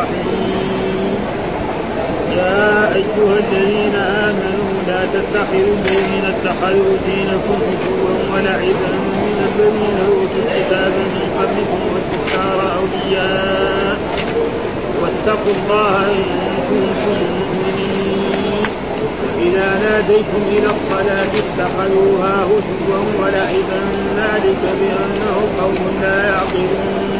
الرحيم يا أيها الذين آمنوا لا تتخذوا الذين اتخذوا دينكم هزوا ولعبا من الذين أوتوا الكتاب من قبلكم واستكثار أولياء. واتقوا الله إن كنتم مؤمنين. إذا ناديتم إلى الصلاة اتخذوها هزوا ولعبا ذلك بأنه قوم لا يعقلون.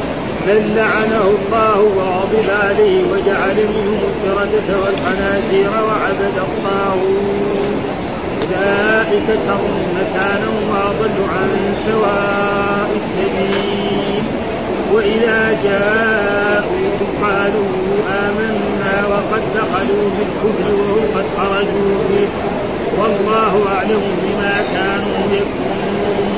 من لعنه الله وغضب عليه وجعل منهم القردة والخنازير وعبد الطاغوت أولئك شر مكانا وأضل عن سواء السبيل. وإذا جاءوكم قالوا آمنا وقد دخلوا بالكفر وهم قد خرجوا به والله أعلم بما كانوا يكفرون.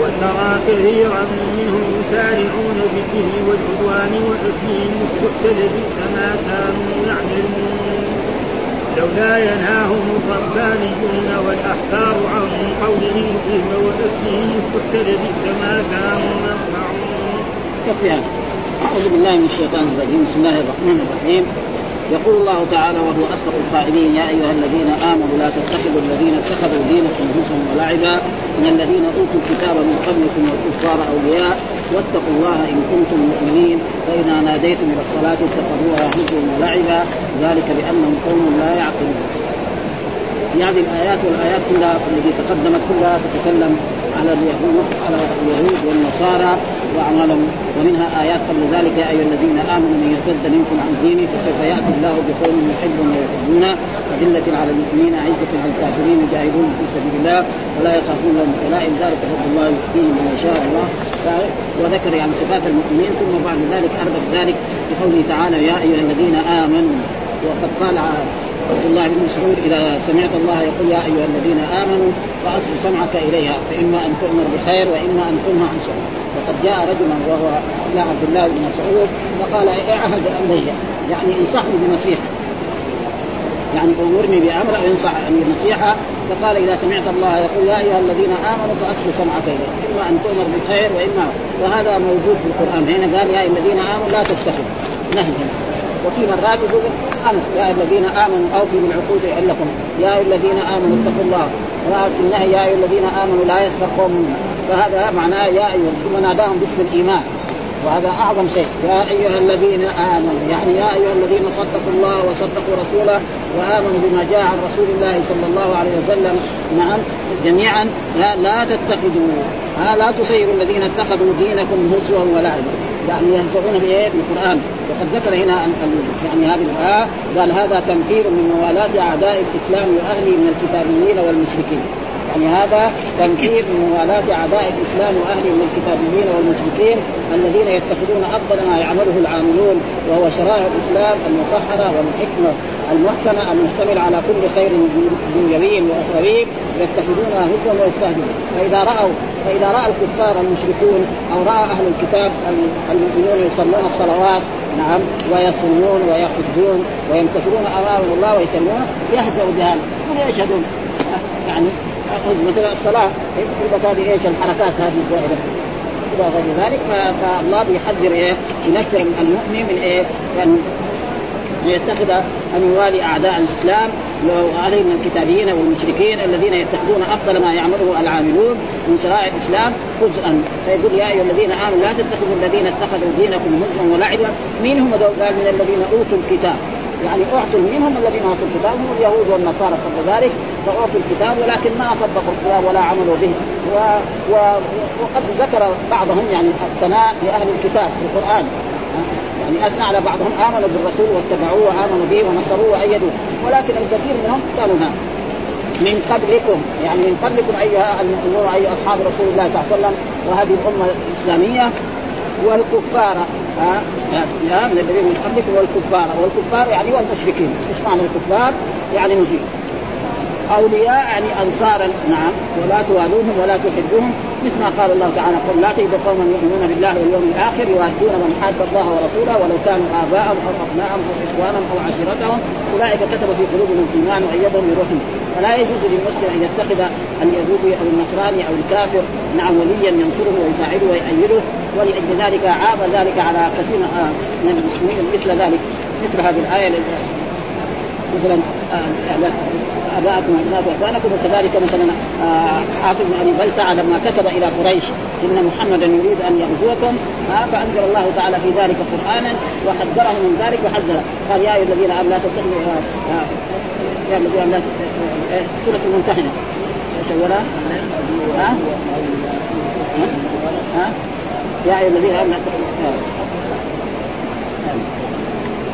وترى كثيرا منهم يسارعون بالإثم والعدوان وأكلهم السحت لبئس ما كانوا يعملون لولا ينهاهم الربانيون والأحبار عن قولهم الإثم وأكلهم السحت لبئس ما كانوا يصنعون. أعوذ بالله من الشيطان الرجيم، بسم الله الرحمن الرحيم. يقول الله تعالى وهو أصدق القائلين يا أيها الذين آمنوا لا تتخذوا الذين اتخذوا دينكم هزوا ولعبا من الذين أوتوا الكتاب من قبلكم والكفار أولياء واتقوا الله إن كنتم مؤمنين. فإذا ناديتم إلى الصلاة اتخذوها هزوا ولعبا ذلك بأنهم قوم لا يعقلون. هذه الآيات والآيات كلها التي تقدمت كلها تتكلم على اليهود على اليهود والنصارى وأعمالهم. ومنها آيات قبل ذلك يا أيها الذين آمنوا من يرتد منكم عن دينه فسوف يأتي الله بقوم يحبهم ويحبون. أدلة على المؤمنين عزة على الكافرين يجاهدون في سبيل الله ولا يخافون لهم لائم ذلك فضل الله يؤتيه من يشاء الله. وذكر يعني صفات المؤمنين ثم بعد ذلك أردف ذلك بقوله تعالى يا أيها الذين آمنوا وقد قال عبد الله بن مسعود إذا سمعت الله يقول يا أيها الذين آمنوا فاصل سمعك إليها فإما أن تؤمر بخير وإما أن تنهى عن شر. وقد جاء رجل وهو إلى عبد الله بن مسعود فقال اعهد إلي. يعني انصحني بنصيحة. يعني أمرني بأمر أو ينصح بنصيحه فقال إذا سمعت الله يقول يا أيها الذين آمنوا فأصل سمعك اليه إما أن تؤمر بخير واما وهذا موجود في القرآن. هنا قال يا أيها الذين آمنوا لا تتخذوا. نهي. وفي مرات يقول أمر يا الذين آمنوا أوفوا بالعقود لكم يا الذين آمنوا اتقوا الله. وفي النهي يا الذين آمنوا لا يسرق قوم فهذا معناه يا أيها ثم ناداهم باسم الإيمان. وهذا أعظم شيء. يا أيها الذين آمنوا. يعني يا أيها الذين صدقوا الله وصدقوا رسوله وآمنوا بما جاء عن رسول الله صلى الله عليه وسلم. نعم جميعا لا, لا تتخذوا لا تصيروا الذين اتخذوا دينكم هزوا ولعبا يعني يهزؤون بإيه؟ بالقرآن وقد ذكر هنا يعني هذه الآية قال هذا تنفير من موالاة أعداء الإسلام واهله من الكتابيين والمشركين يعني هذا تنفير من موالاة أعداء الإسلام وأهله من الكتابيين والمشركين الذين يتخذون أفضل ما يعمله العاملون وهو شرائع الإسلام المطهرة والحكمة المحكمة المشتمل على كل خير دنيوي وأخروي يتخذونها هزوا ويستهزئون فإذا رأوا فإذا رأى الكفار المشركون أو رأى أهل الكتاب المؤمنون يصلون الصلوات نعم ويصومون ويحجون ويمتثلون أمام الله ويكلمون يهزأوا بها يشهدون؟ يعني مثلا الصلاة يفرض هذه إيش؟ الحركات هذه الزائدة. إلى غير ذلك فالله بيحذر إيه ينكر المؤمن من إيه؟ يعني يتخذ ان يوالي أعداء الإسلام وعليه من الكتابيين والمشركين الذين يتخذون أفضل ما يعمله العاملون من شرائع الإسلام جزءا. فيقول يا أيها الذين آمنوا لا تتخذوا الذين اتخذوا دينكم هزوا ولعبا مين هم قال من الذين أوتوا الكتاب. يعني أعطوا منهم الذين اوتوا الكتاب هم اليهود والنصارى قبل ذلك فأعطوا الكتاب ولكن ما طبقوا الكتاب ولا عملوا به. و... و... وقد ذكر بعضهم يعني الثناء لأهل الكتاب في القرآن. يعني اثنى على بعضهم آمنوا بالرسول واتبعوه وآمنوا به ونصروه وأيدوه ولكن الكثير منهم قالوا هذا من قبلكم يعني من قبلكم أيها المؤمنون اي أصحاب رسول الله صلى الله عليه وسلم وهذه الأمة الإسلامية والكفار ها؟ آه من الذين من قبلكم والكفار. والكفار يعني والمشركين. إيش معنى الكفار؟ يعني مشرك أولياء يعني انصارا نعم. ولا توالوهم ولا تحبوهم. مثل ما قال الله تعالى قل لا تجد قوما يؤمنون بالله واليوم الآخر يوادون من حاد الله ورسوله ولو كانوا آباءهم أو ابناءهم أو إخوانهم أو عشيرتهم. أولئك كتب في قلوبهم الايمان وايدهم بروح فلا يجوز للمسلم أن يتخذ اليهودي أو النصراني أو الكافر نعم وليا ينصره ويساعده ويؤيده ولأجل ذلك عاب ذلك على كثير من المسلمين مثل ذلك مثل هذه الآية مثلا آباءكم وابناء اخوانكم وكذلك مثلا حافظ بن أبي بلتع لما كتب إلى قريش إن محمدا يريد أن يغزوكم فأنزل الله تعالى في ذلك قرانا وحذره من ذلك وحذر قال يا أيها الذين آمنوا لا تتخذوا يا الذين آمنوا سورة الممتحنة إيش؟ ها؟ ها؟ يا ايها الذين امنوا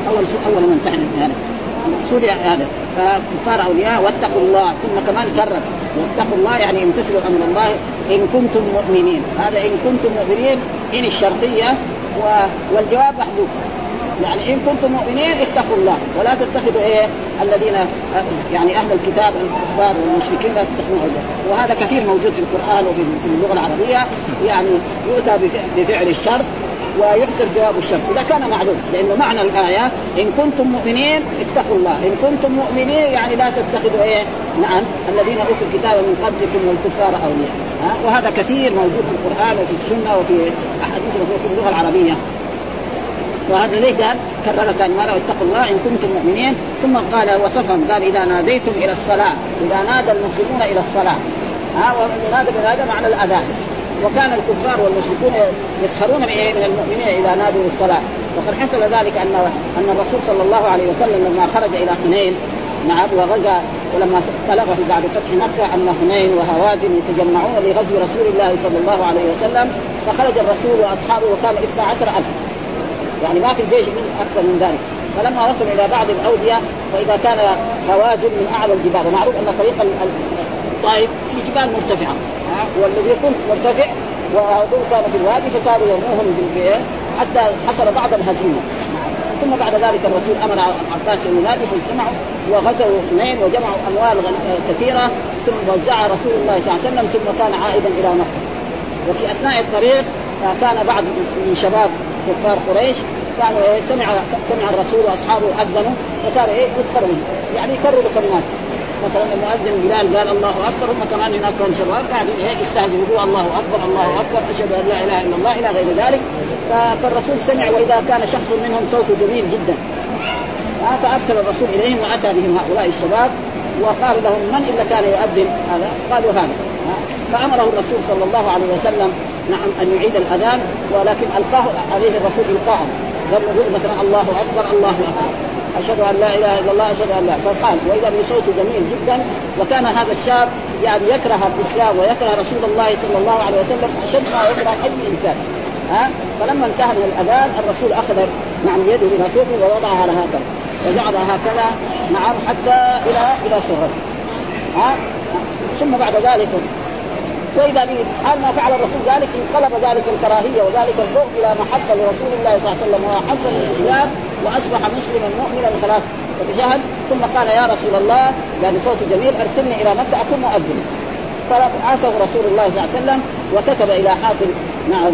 أول أول ممتحنه يعني المقصود يعني هذا. فكفار أولياء واتقوا الله ثم كمان كرر. واتقوا الله يعني امتثلوا أمر الله إن كنتم مؤمنين. هذا إن كنتم مؤمنين إن الشرطية. والجواب محذوف. يعني إن كنتم مؤمنين اتقوا الله. ولا تتخذوا إيه الذين يعني أهل الكتاب الكفار والمشركين لا تتخذوا وهذا كثير موجود في القرآن وفي في اللغة العربية. يعني يؤتى بفعل الشر ويحسب جواب الشر. إذا كان معلوم لأنه معنى الآية إن كنتم مؤمنين اتقوا الله. إن كنتم مؤمنين يعني لا تتخذوا إيه نعم الذين أوتوا الكتاب من قبلكم والكفار أولياء. وهذا كثير موجود في القرآن وفي السنة وفي أحاديث وفي اللغة العربية. وهذا ليه قال كرر ثاني مره واتقوا الله إن كنتم مؤمنين. ثم قال وصفهم قال إذا ناديتم إلى الصلاة إذا نادى المسلمون إلى الصلاة. ها ونادى بهذا معنى الأذان. وكان الكفار والمشركون يسخرون من المؤمنين إذا نادوا للصلاة. وقد حصل ذلك ان أن الرسول صلى الله عليه وسلم لما خرج إلى حنين نعم وغزا ولما بلغه بعد فتح مكة أن حنين وهوازن يتجمعون لغزو رسول الله صلى الله عليه وسلم فخرج الرسول وأصحابه وكان 12000 يعني ما في الجيش من أكثر من ذلك. فلما وصلوا إلى بعض الأودية فإذا كان هوازن من أعلى الجبال ومعروف أن طريق الطائف في جبال مرتفعة. والذي يكون مرتفع وهذول كانوا في الوادي فصاروا يرموهم حتى حصل بعض الهزيمة. ثم بعد ذلك الرسول أمر عباس ان ينادي فاجتمعوا وغزوا اثنين وجمعوا أموال كثيرة ثم وزعها رسول الله صلى الله عليه وسلم ثم كان عائدا إلى مكة. وفي أثناء الطريق كان بعض من شباب كفار قريش كانوا إيه سمع سمع الرسول وأصحابه أذنوا فصار إيه يسخروا يعني يكرروا كلمات مثلا المؤذن بلال قال الله أكبر هم كمان هناك كان شباب قاعدين هيك يستهزئوا الله أكبر الله أكبر أشهد أن لا إله إلا الله إلى غير ذلك. فالرسول سمع وإذا كان شخص منهم صوته جميل جدا. فأرسل الرسول إليهم وأتى بهم هؤلاء الشباب وقال لهم من إلا كان يؤذن؟ هذا؟ قالوا هذا. فأمره الرسول صلى الله عليه وسلم نعم أن يعيد الأذان ولكن ألقاه عليه الرسول القاء لم يقول مثلا الله أكبر الله أكبر. أشهد أن لا إله إلا الله أشهد أن لا فقال وإذا بصوته جميل جدا وكان هذا الشاب يعني يكره الإسلام ويكره رسول الله صلى الله عليه وسلم أشد ما يكره أي إنسان. ها؟ فلما انتهى من الأذان الرسول أخذ نعم يده إلى صوته ووضعها على هكذا وجعلها هكذا نعم حتى إلى إلى سرته ها؟ ثم بعد ذلك وإذا به ما فعل الرسول ذلك انقلب ذلك الكراهية وذلك البغض إلى محبة لرسول الله صلى الله عليه وسلم وحب للإسلام وأصبح مسلما مؤمنا خلاص وتجاهل ثم قال يا رسول الله لأن صوته جميل أرسلني إلى مكة أكون مؤذنا فبعثه رسول الله صلى الله عليه وسلم وكتب إلى حاتم نعم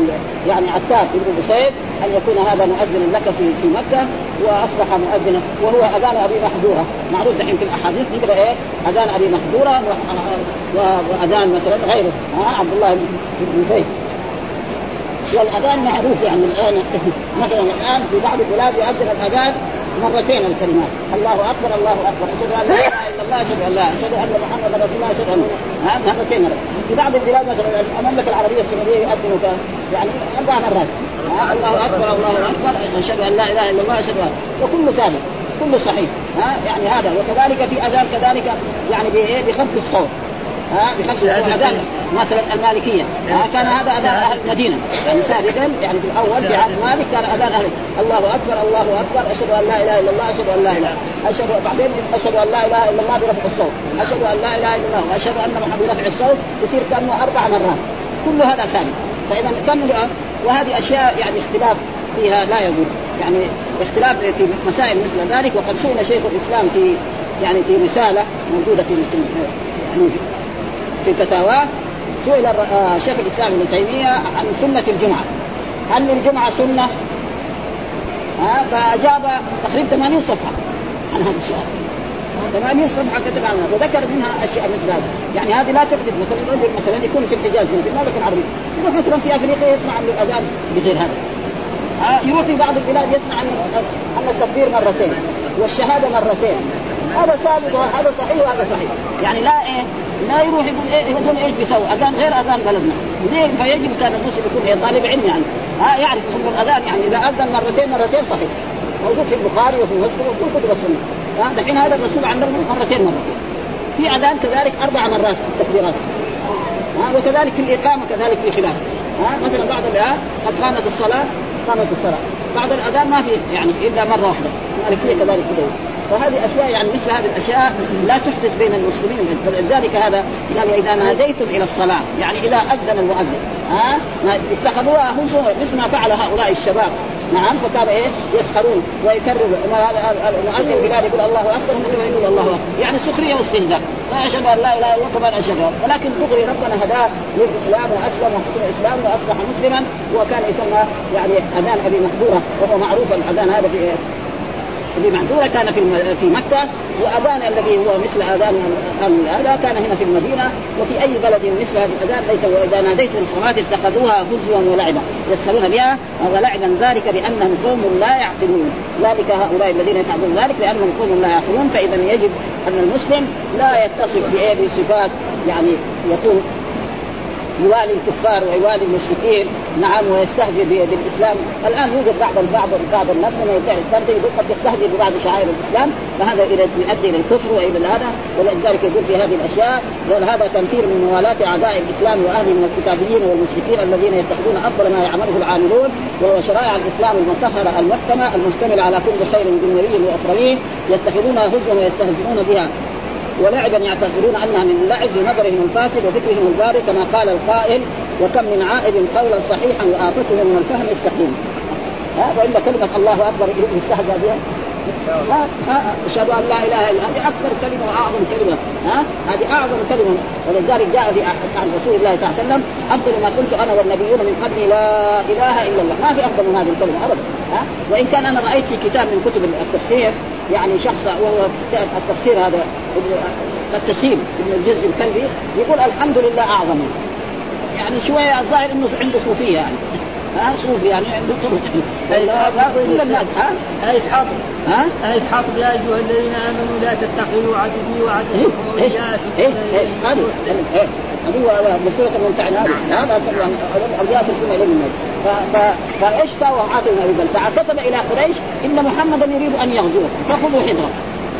يعني عتاب بن بسيد أن يكون هذا مؤذنا لك في في مكة وأصبح مؤذنا وهو أذان أبي محذورة. معروف دحين في الأحاديث نقرأ إيه؟ أذان أبي محذورة وأذان مثلا غيره. ها عبد الله بن زيد. والأذان معروف يعني الآن مثلا الآن في بعض البلاد يؤذن الأذان مرتين الكلمات. الله أكبر الله أكبر. أشهد أن لا إله إلا الله أشهد أن لا أشهد أن محمدا رسول الله أشهد أن مرتين في بعض البلاد مثلا المملكة العربية السعودية يؤذن يعني أربع مرات. الله أكبر الله أكبر. أشهد أن لا إله إلا الله أشهد أن وكله ثابت كله صحيح. ها يعني هذا. وكذلك في أذان كذلك يعني بخفض الصوت. ها بخمس اذان مثلا المالكية. ها كان هذا أذان أهل المدينة. يعني سابقا يعني في الأول في عهد مالك كان أذان أهل الله أكبر الله أكبر. أشهد أن لا إله إلا الله أشهد أن لا إله أشهد بعدين أشهد أن لا إله إلا الله برفع الصوت. أشهد أن لا إله إلا الله. واشهد أن محمد برفع الصوت. يصير كأنه أربع مرات. كل هذا ثاني. فإذا كم وهذه أشياء يعني اختلاف فيها لا يضر يعني اختلاف في مسائل مثل ذلك وقد سئل شيخ الإسلام في يعني في رسالة موجودة في يعني في فتاواه سئل آه، شيخ الإسلام ابن تيمية عن سنة الجمعة. هل الجمعة سنة؟ ها فأجاب تقريبا 80 صفحة عن هذا السؤال. 80 صفحة كتب عنها وذكر منها أشياء مثل هذا، يعني هذه لا تحدث مثلا رجل مثلا يكون في الحجاز في المملكه العربية، يروح مثلا في أفريقيا يسمع عن الأذان بغير هذا. يروح في بعض البلاد يسمع عن عن التكبير مرتين والشهادة مرتين. هذا ثابت وهذا صحيح وهذا صحيح. يعني لا إيه لا يروح يقول إيه يقول إيش بيسوي؟ أذان غير أذان بلدنا. ليه؟ فيجب كان المسلم يكون إيه طالب علم يعني. ها يعرف حكم الأذان يعني. إذا أذن مرتين مرتين صحيح. موجود في البخاري وفي مسلم وفي كتب السنة. ها دحين هذا الرسول عندنا مرتين مرتين في أذان كذلك أربع مرات تكبيرات ها وكذلك في الإقامة كذلك في خلاف. ها مثلا بعد الاذان قد قامت الصلاة قامت الصلاة. بعد الأذان ما في يعني إلا مرة واحدة. المالكية كذلك كذلك وهذه أشياء يعني مثل هذه الأشياء لا تحدث بين المسلمين فلذلك هذا قال إذا ناديتم إلى الصلاة يعني اذا أذن المؤذن. ها؟ اتخذوها هزوا مثل ما فعل هؤلاء الشباب. نعم فكان إيه؟ يسخرون ويكرر المؤذن بلال يقول الله أكبر هم يقول الله أكبر. يعني سخرية واستهزاء فاشهد أن لا إله إلا الله كمان أشهد ولكن دغري ربنا هداه للإسلام وأسلم وحسن الإسلام واصبح مسلما. وكان يسمى يعني أذان أبي محذوره وهو معروف الأذان هذا في ابي معذوره كان في في مكة وأذان الذي هو مثل أذان هذا كان هنا في المدينة وفي أي بلد مثل هذا الأذان ليس واذا ناديتم الصلاة اتخذوها هزوا ولعبا يسخرون بها ولعبا ذلك بأنهم قوم لا يعقلون. ذلك هؤلاء الذين يفعلون ذلك لانهم قوم لا يعقلون فإذا يجب أن المسلم لا يتصف بايه بصفات يعني يكون يوالي الكفار ويوالي المشركين نعم ويستهزئ بالاسلام الآن يوجد بعض البعض بعض الناس من يدعي الاسلام قد يستهزئ ببعض شعائر الإسلام فهذا يؤدي إلى الكفر وإلى هذا ولذلك يقول في هذه الأشياء هذا تنفير من موالاة أعداء الإسلام واهله من الكتابيين والمشركين الذين يتخذون أفضل ما يعمله العاملون وهو شرائع الإسلام المطهرة المحكمة المشتملة على كل خير دنيوي واخروي يتخذونها هزوا ويستهزئون بها. ولعبا يعتقدون انها من اللعب لنظرهم الفاسد وفكرهم البارد كما قال القائل وكم من عائد قولا صحيحا وآفته من الفهم السقيم. ها وإلا كلمة الله أكبر يستهزأ بها. أشهد أن لا إله إلا هذه أكبر كلمة وأعظم كلمة. ها هذه أعظم كلمة. ولذلك جاء في عن رسول الله صلى الله عليه وسلم أفضل ما كنت أنا والنبيون من قبلي لا إله إلا الله. ما في أفضل من هذه الكلمة ابدا. ها وإن كان أنا رأيت في كتاب من كتب التفسير يعني شخص وهو التفسير هذا التسهيل ابن الجز الكلبي يقول الحمد لله أعظم. يعني شوية الظاهر إنه عنده صوفية يعني. ها صوفي يعني عنده طرق. كل الناس ها؟ آية حاطب ها؟ آية حاطب يا أيها الذين آمنوا لا تتخذوا عدوي وعدوكم أولياء إيه إيه إيه هذه بسورة الممتحنة هذا أولياء تلقون الناس فايش سوى عاصم بن ابي بلتعه كتب إلى قريش ان محمدا يريد ان يغزوه فخذوا حذره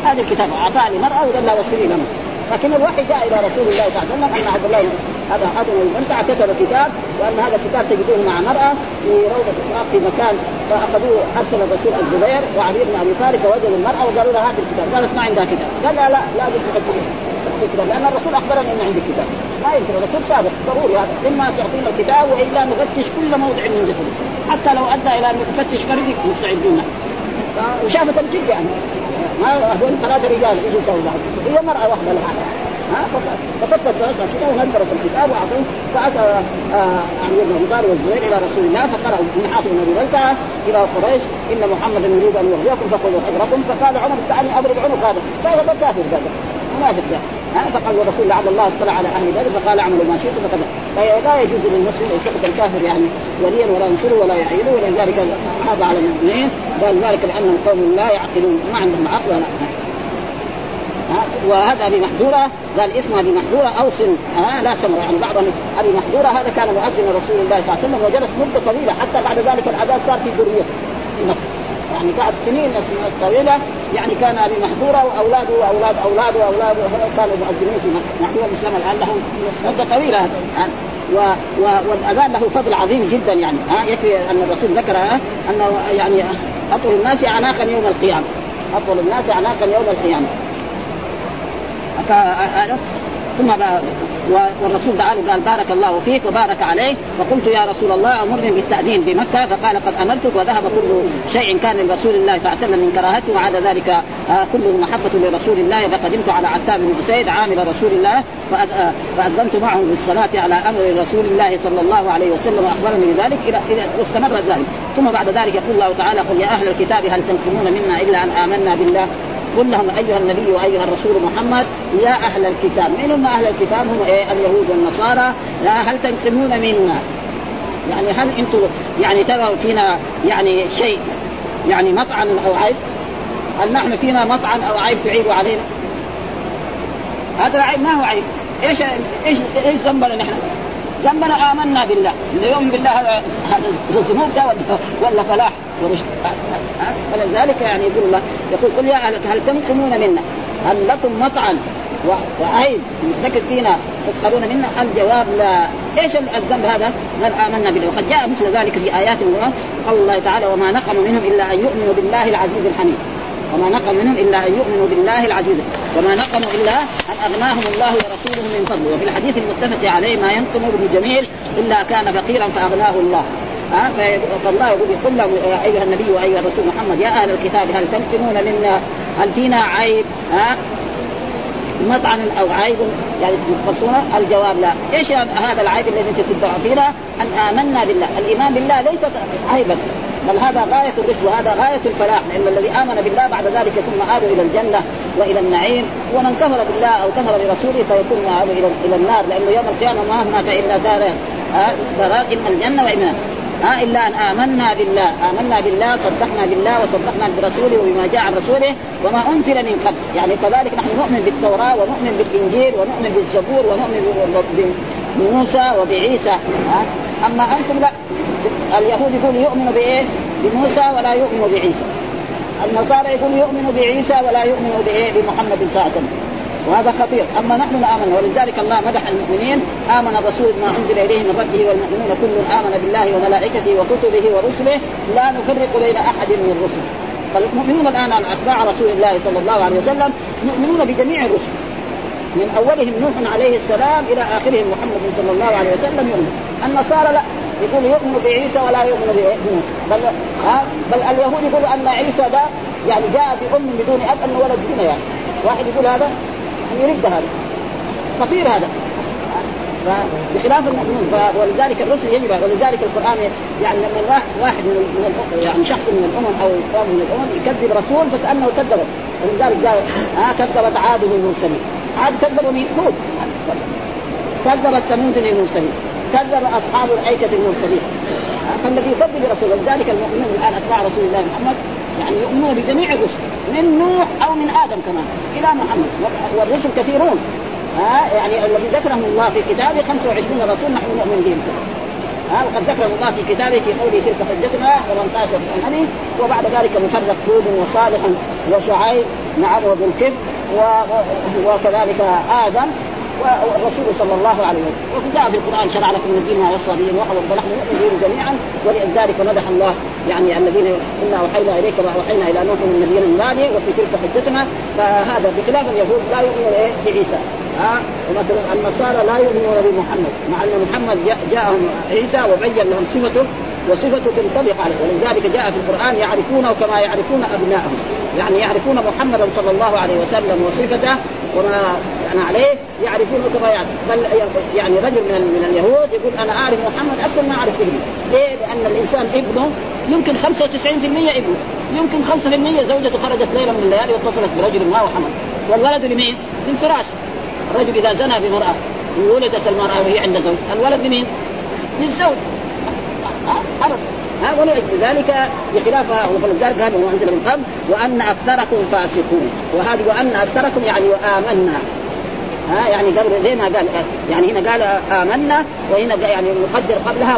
هذا الكتاب اعطاه لمراه وقال لها وصلي لنا لكن الوحي جاء إلى رسول الله صلى الله عليه وسلم ان عبد الله هذا حاتم المنتع كتب كتاب وان هذا الكتاب تجدوه مع مراه في روضه اسراء في مكان فاخذوه ارسل الرسول الزبير وعلي بن ابي طالب فوجدوا المراه وقالوا لها هذا الكتاب قالت ما عندها كتاب قال لا لا لازم الكتاب لأن الرسول اخبرني ان عندي كتاب ما يمكن الرسول صادق ضروري هذا. اما تعطينا الكتاب وإلا نفتش كل موضع من جسده حتى لو أدى إلى أن نفتش فرجك مستعدون وشافت الجد يعني. ما هذول ثلاثة رجال إيش يسوي بعد؟ هي مرأة واحدة لها. ها؟ ففتت راسها كده ونكرت الكتاب وأعطوه. فأتى آه علي بن طالب والزبير إلى رسول الله فقرأوا من حاطب بن ابي بلتعه إلى قريش. إن محمدا يريد أن يغزيكم فخذوا حذركم فقال عمر دعني أضرب عنق هذا. فهذا كافر منافق ده فقال الرسول لعل الله اطلع على أهل بدر فقال اعملوا ما شئتم فقد فلا يجوز للمسلم ان يتخذ الكافر يعني وليا ولا ينصره ولا يعينه ولذلك عاب على المؤمنين قال ذلك بانهم قوم لا يعقلون. ما عندهم عقل ولا وهذا أبي محذورة قال اسمه أبي محذورة أو سن ها؟ لا سمر يعني بعض أبي محذورة هذا كان مؤذن رسول الله صلى الله عليه وسلم وجلس مدة طويلة حتى بعد ذلك الاذان صار في ذريته. في مكه يعني بعد سنين طويلة يعني كان أبي محذورة وأولاده وأولاد أولاده وأولاده كانوا مؤذنين في هو الإسلام الآن له مدة طويلة. و و والأذان له فضل عظيم جدا يعني. ها؟ يكفي أن الرسول ذكر أنه يعني أطول الناس اعناقا يوم القيامة. أطول الناس اعناقا يوم القيامة. ثم والرسول دعا قال بارك الله فيك وبارك عليك فقلت يا رسول الله أمرني بالتاذين بمكة فقال قد أمرتك وذهب كل شيء كان لرسول الله صلى الله عليه وسلم من كراهته وعاد ذلك آه، كله محبة لرسول الله فقدمت على عتاب بن أسيد عامل رسول الله آه، فاذنت معه بالصلاة على أمر رسول الله صلى الله عليه وسلم وأخبرني بذلك إلى واستمر ذلك. ثم بعد ذلك يقول الله تعالى قل يا أهل الكتاب هل تنقمون منا إلا أن آمنا بالله؟ قل لهم أيها النبي وأيها الرسول محمد يا أهل الكتاب. من هم أهل الكتاب؟ هم إيه؟ اليهود والنصارى. لا هل تنقمون منا؟ يعني هل أنتم يعني ترى فينا يعني شيء يعني مطعن أو عيب؟ هل نحن فينا مطعن أو عيب تعيبوا علينا؟ هذا العيب ما هو عيب. إيش إيش إيش ذنبنا نحن؟ ذنبنا آمنا بالله. يؤمن بالله هذا هذا ذنوب ولا فلاح؟ ورشد فلذلك يعني يقول الله يقول قل يا أهل هل تنقمون منا؟ هل لكم مطعن وعيب مستكد فينا تسخرون منا؟ الجواب لا. إيش الذنب هذا؟ قال آمنا بالله. وقد جاء مثل ذلك في آيات أخرى قول الله تعالى وما نقم منهم إلا أن يؤمنوا بالله العزيز الحميد. وما نقم منهم إلا أن يؤمنوا بالله العزيز. وما نقموا إلا أن أغناهم الله ورسوله من فضله. وفي الحديث المتفق عليه ما ينقم ابن جميل إلا كان فقيرا فأغناه الله. ها؟ فالله يقول قل له يا أيها النبي وأيها الرسول محمد يا أهل الكتاب هل تنقمون منا؟ هل فينا عيب؟ ها؟ مطعن أو عيب؟ يعني تفسرون الجواب لا، إيش هذا العيب الذي أنت تدعوا فينا؟ أن آمنا بالله، الإيمان بالله ليس عيبا بل هذا غاية الرشد وهذا غاية الفلاح لأن الذي آمن بالله بعد ذلك يكون مآله إلى الجنة وإلى النعيم ومن كفر بالله أو كفر برسوله فيكون مآله إلى إلى النار لأنه يوم القيامة ما هناك الا دار داران اما الجنة واما ها إلا أن آمنا بالله. آمنا بالله صدقنا بالله وصدقنا برسوله وبما جاء عن رسوله وما أنزل من قبل. يعني كذلك نحن نؤمن بالتوراة ونؤمن بالإنجيل ونؤمن بالزبور ونؤمن بموسى وبعيسى. ها؟ أما أنتم لا. اليهود يقول يؤمن بإيه؟ بموسى ولا يؤمن بعيسى. النصارى يقول يؤمن بعيسى ولا يؤمن بإيه؟ بمحمد صلى الله عليه وسلم. وهذا خطير. أما نحن نامن ولذلك الله مدح المؤمنين آمن الرسول ما أنزل إليه من ربه والمؤمنون كل آمن بالله وملائكته وكتبه ورسله لا نفرق بين أحد من الرسل. فالمؤمنون الآن أتباع رسول الله صلى الله عليه وسلم يؤمنون بجميع الرسل. من أولهم نوح عليه السلام إلى آخرهم محمد صلى الله عليه وسلم يؤمن. النصارى لا. يقول يؤمن بعيسى ولا يؤمن بموسى. بل ها؟ بل اليهود يقولوا أن عيسى ده يعني جاء بأم بدون أب انه ولد دون يعني. واحد يقول هذا؟ يرد هذا خطير هذا. بخلاف المؤمنون ولذلك الرسل يجب ولذلك القرآن يعني لما واحد من يعني شخص من الأمم أو قوم من الأمم يكذب رسول فكأنه كذب ولذلك قال ها كذبت عاد المرسلين. عاد كذبوا مين؟ هود كذبت ثمود المرسلين. كذب أصحاب الأيكة المرسلين. فالذي يكذب رسول ولذلك المؤمنون الآن أتباع رسول الله محمد يعني يؤمنون بجميع الرسل من نوح أو من آدم كمان إلى محمد. والرسل كثيرون. ها يعني الذي ذكرهم الله في كتابه 25 رسول نحن نؤمن بهم. ها وقد ذكرهم الله في كتابه في قوله تلك حجتنا 18 في وبعد ذلك مفرق هود وصالح وشعيب نعم وذو الكفر وكذلك آدم والرسول صلى الله عليه وسلم. وفي جاء في القرآن شرع لكم من الدين ما وصى به وحول فنحن نؤمن جميعا ولذلك مدح الله يعني الذين إنا اوحينا إليك وأوحينا إلى نوح من نبينا من بعده وفي تلك حجتنا. فهذا بخلاف اليهود لا يؤمنون إيه بعيسى. ها؟ ومثلا النصارى لا يؤمنون بمحمد مع أن محمد جاءهم عيسى وبين لهم صفته وصفته تنطبق عليه. ولذلك جاء في القرآن يعرفونه كما يعرفون ابنائهم يعني يعرفون محمدا صلى الله عليه وسلم وصفته وما كان عليه يعرفونه كما يعرف بل يعني رجل من من اليهود يقول أنا أعرف محمد أكثر ما اعرف ابني ليه؟ لأن الإنسان ابنه يمكن 95% ابنه. يمكن 5% زوجته خرجت ليله من الليالي واتصلت برجل ما وحمل والولد لمين؟ للفراش. الرجل إذا زنى بامراه ولدت المرأة وهي عند زوج الولد لمين؟ للزوج. ابدا ها ولأجل ذلك بخلاف ولذلك هذا هو أنزل من قبل وأن أكثركم فاسقون. وهذه وأن أكثركم يعني وآمنا. ها يعني قبل زي ما قال يعني هنا قال آمنا وهنا يعني يقدر قبلها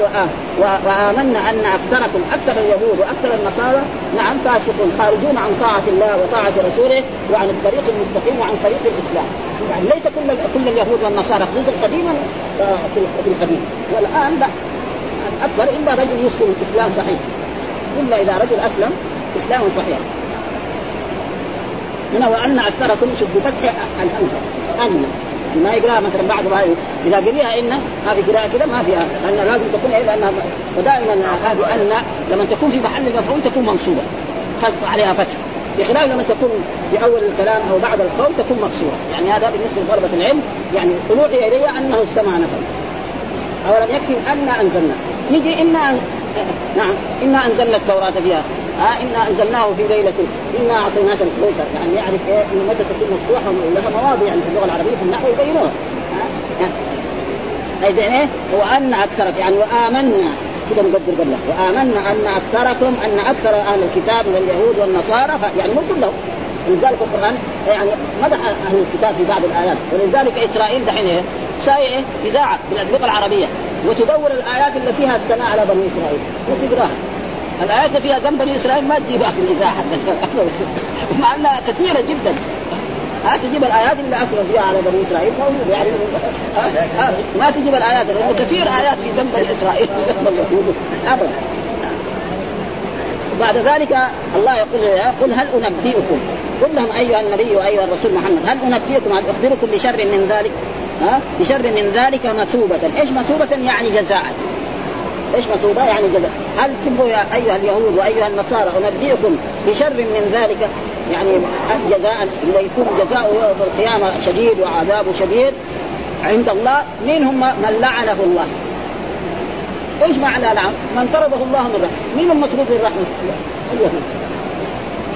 وآمنا أن أكثركم أكثر اليهود وأكثر النصارى نعم فاسقون خارجون عن طاعة الله وطاعة رسوله وعن الطريق المستقيم وعن طريق الإسلام. يعني ليس كل كل اليهود والنصارى خذوا قديما آه، في القديم. والآن لا. أكبر إلا رجل يسلم إسلام صحيح. إلا إذا رجل أسلم إسلام صحيح. هنا وأن أكثركم شد بفتح الهمزه أن. ما يقراها مثلا بعد ما إذا قريها إن هذه قراءة كذا ما فيها. لأن لازم تكون لانها ودائما هذه أن لما تكون في محل المفعول تكون منصوبة. عليها فتح. بخلاف لما تكون في أول الكلام أو بعد القول تكون مكسوره، يعني هذا بالنسبة لطلبه العلم. يعني أوحي إلي أنه استمع نفر. أولم يكفي أن أنزلنا، نجي إنا نعم إنا أنزلنا التوراة فيها. ها آه إنا أنزلناه في ليلة. إنا أعطيناك الكوثر يعني يعرف إيه؟ إنه متى تكون مفتوحة ولها مواضع يعني في اللغة العربية في النحو يبينوها ها آه طيب يعني إيه وان أكثرك يعني وآمنا. كده نقدر قبل وآمنا أن أكثركم أن أكثر أهل الكتاب من اليهود والنصارى يعني مو كلهم ولذلك القرآن يعني مدح أهل الكتاب في بعض الآيات. ولذلك إسرائيل دحين إيه؟ ساي إذاعة باللغة العربية. وتدور الآيات اللي فيها الثناء على بني إسرائيل. وتقراها الآيات اللي فيها ذنب بني إسرائيل ما تجيبها في الاذاعه مع إنها كثيرة جدا. ها تجيب الآيات اللي اسروا فيها على بني إسرائيل. موجوده يعني ما تجيب الآيات لأنه كثير آيات في ذنب بني إسرائيل. ابدا. بعد ذلك الله يقول قل هل أنبئكم؟ قل لهم أيها النبي وأيها الرسول محمد هل أنبئكم؟ هل أخبركم بشر من ذلك؟ ها بشر من ذلك مثوبة، إيش مثوبة؟ يعني جزاء. إيش مثوبة؟ يعني جزاء، هل تبغوا يا أيها اليهود وأيها النصارى أنبئكم بشر من ذلك يعني جزاء اللي يكون جزاؤه يوم القيامة شديد وعذابه شديد عند الله مين هم من لعنه الله إيش معنى لعن؟ من طرده الله من رحمة، مين المطرود من رحمه؟ اليهود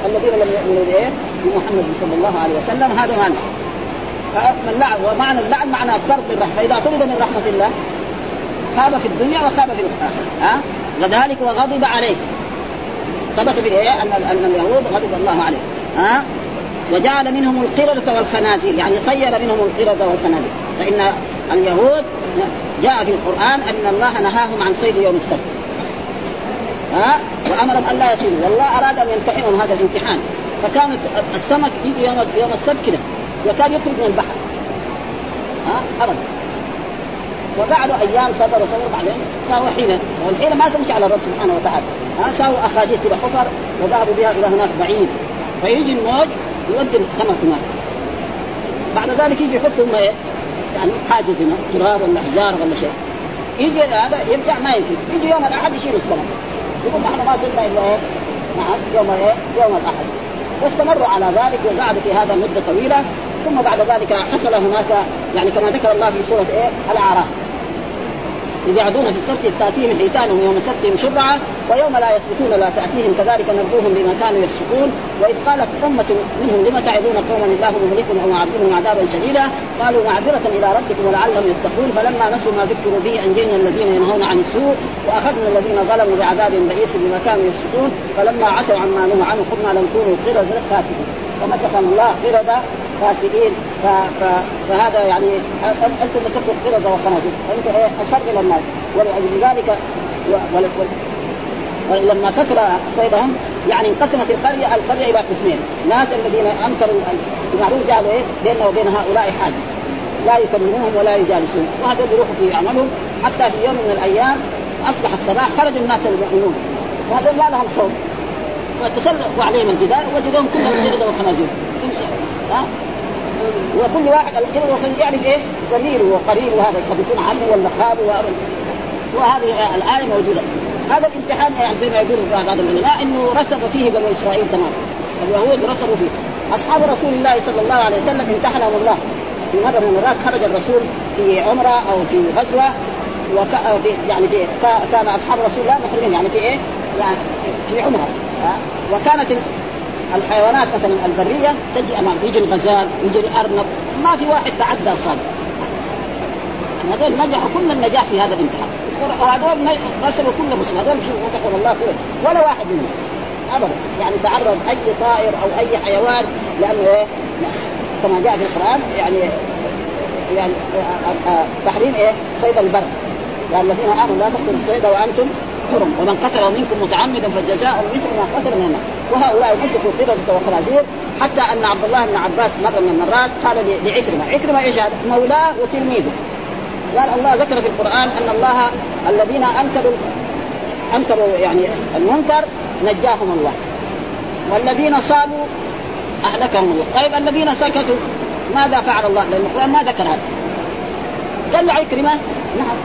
الذين لم يؤمنوا بإيه؟ بمحمد صلى الله عليه وسلم هذا معنى من لعن ومعنى اللعن معنى الطرد من رحمه، فإذا طرد من رحمة الله خاب في الدنيا وخاب في الآخرة، ها؟ وذلك وغضب عليه. ثبت في إيه؟ أن أن اليهود غضب الله عليه، ها؟ وجعل منهم القردة والخنازير. يعني صير منهم القردة والخنازير. فإن اليهود جاء في القرآن أن الله نهاهم عن صيد يوم السبت. ها؟ وأمرهم أن لا يصيدوا. والله أراد أن يمتحنهم هذا الامتحان. فكانت السمك يجي يوم يوم السبت كده. يكاد يخرج من البحر. ها؟ أبدا. وقعدوا أيام صبروا صبروا بعدين ساووا حيلة. والحيلة ما تمشي على الرب سبحانه وتعالى. ها؟ ساووا أخاديد كده حفر وذهبوا بها إلى هناك بعيد. فيجي الموج يودي السمك هناك. بعد ذلك يجي يحطهم إيه؟ يعني حاجز هنا تراب ولا حجار ولا شيء. يجي هذا يرجع ما يجي. يجي يوم الأحد يشيل السمك يقول نحن ما صرنا إلا إيه؟ نعم يوم إيه؟ يوم الأحد. واستمروا على ذلك وقعدوا في هذا مده طويلة. ثم بعد ذلك حصل هناك يعني كما ذكر الله في سورة إيه؟ الأعراف. إذ يعدون في السبت تأتيهم حيتانهم يوم سبتهم شرعا ويوم لا يسبتون لا تأتيهم كذلك نرجوهم بما كانوا يفسقون. وإذ قالت أمة منهم لم تعدون قوما الله مهلكهم أو معذبهم عذابا شديدا؟ قالوا معذرة إلى ربكم ولعلهم يتقون. فلما نسوا ما ذكروا به أنجينا الذين ينهون عن السوء وأخذنا الذين ظلموا بعذاب بئيس بما كانوا يفسقون. فلما عتوا عما نهوا عنه قلنا لم كونوا قردة خاسئين فمسكهم الله قردة فاسدين ف... ف... فهذا يعني أنتم مسكتوا قردة وخنازير إيه أشر إلى الناس. ولأجل ذلك و... و... ولما كثر صيدهم يعني انقسمت القرية القرية إلى قسمين، ناس الذين أنكروا المعروف جعلوا إيه؟ بيننا وبين هؤلاء حاجز. لا يكلموهم ولا يجالسون. وهذول يروحوا في اعمالهم حتى في يوم من الأيام أصبح الصباح خرج الناس المؤمنون. وهذول ما لهم صوت. فتسلقوا عليهم الجدار وجدوهم كلهم قردة وخنازير ها؟ وكل واحد والخنازير يعرف إيه زميله وقريبه وهذا قد يكون عمه ولا خاله وهذه الآية موجودة. هذا الامتحان يعني زي ما يقول بعض العلماء إنه رسب فيه بنو إسرائيل تماما. اليهود رسبوا فيه. أصحاب رسول الله صلى الله عليه وسلم امتحنهم الله. في مرة من المرات خرج الرسول في عمرة أو في غزوة وك... يعني في كان أصحاب رسول الله محرمين يعني في إيه؟ يعني في عمرة. وكانت الحيوانات مثلا البرية تجي أمام يجي الغزال يجي الأرنب ما في واحد تعدى صادق هذول نجحوا كل النجاح في هذا الامتحان. وهذول رسلوا كل مسلم هذول مسكوا الله كله ولا واحد منهم. ابدا. يعني تعرض أي طائر أو أي حيوان لأنه إيه؟ كما جاء في القرآن يعني يعني تحريم إيه؟ صيد البر يعني الذين آمنوا لا تقتلوا الصيد وأنتم حرم. ومن قتل منكم متعمدا فالجزاء مثل ما قتل من النار وهؤلاء مسكوا قردة وخنازير حتى أن عبد الله بن عباس مرة من المرات قال لعكرمة، عكرمة إيش هذا؟ مولاه وتلميذه. قال الله ذكر في القرآن أن الله الذين انكروا أنكروا يعني المنكر نجاهم الله. والذين صابوا أهلكهم الله، طيب الذين سكتوا ماذا فعل الله؟ لأن القرآن ما ذكر هذا قال له عكرمة نعم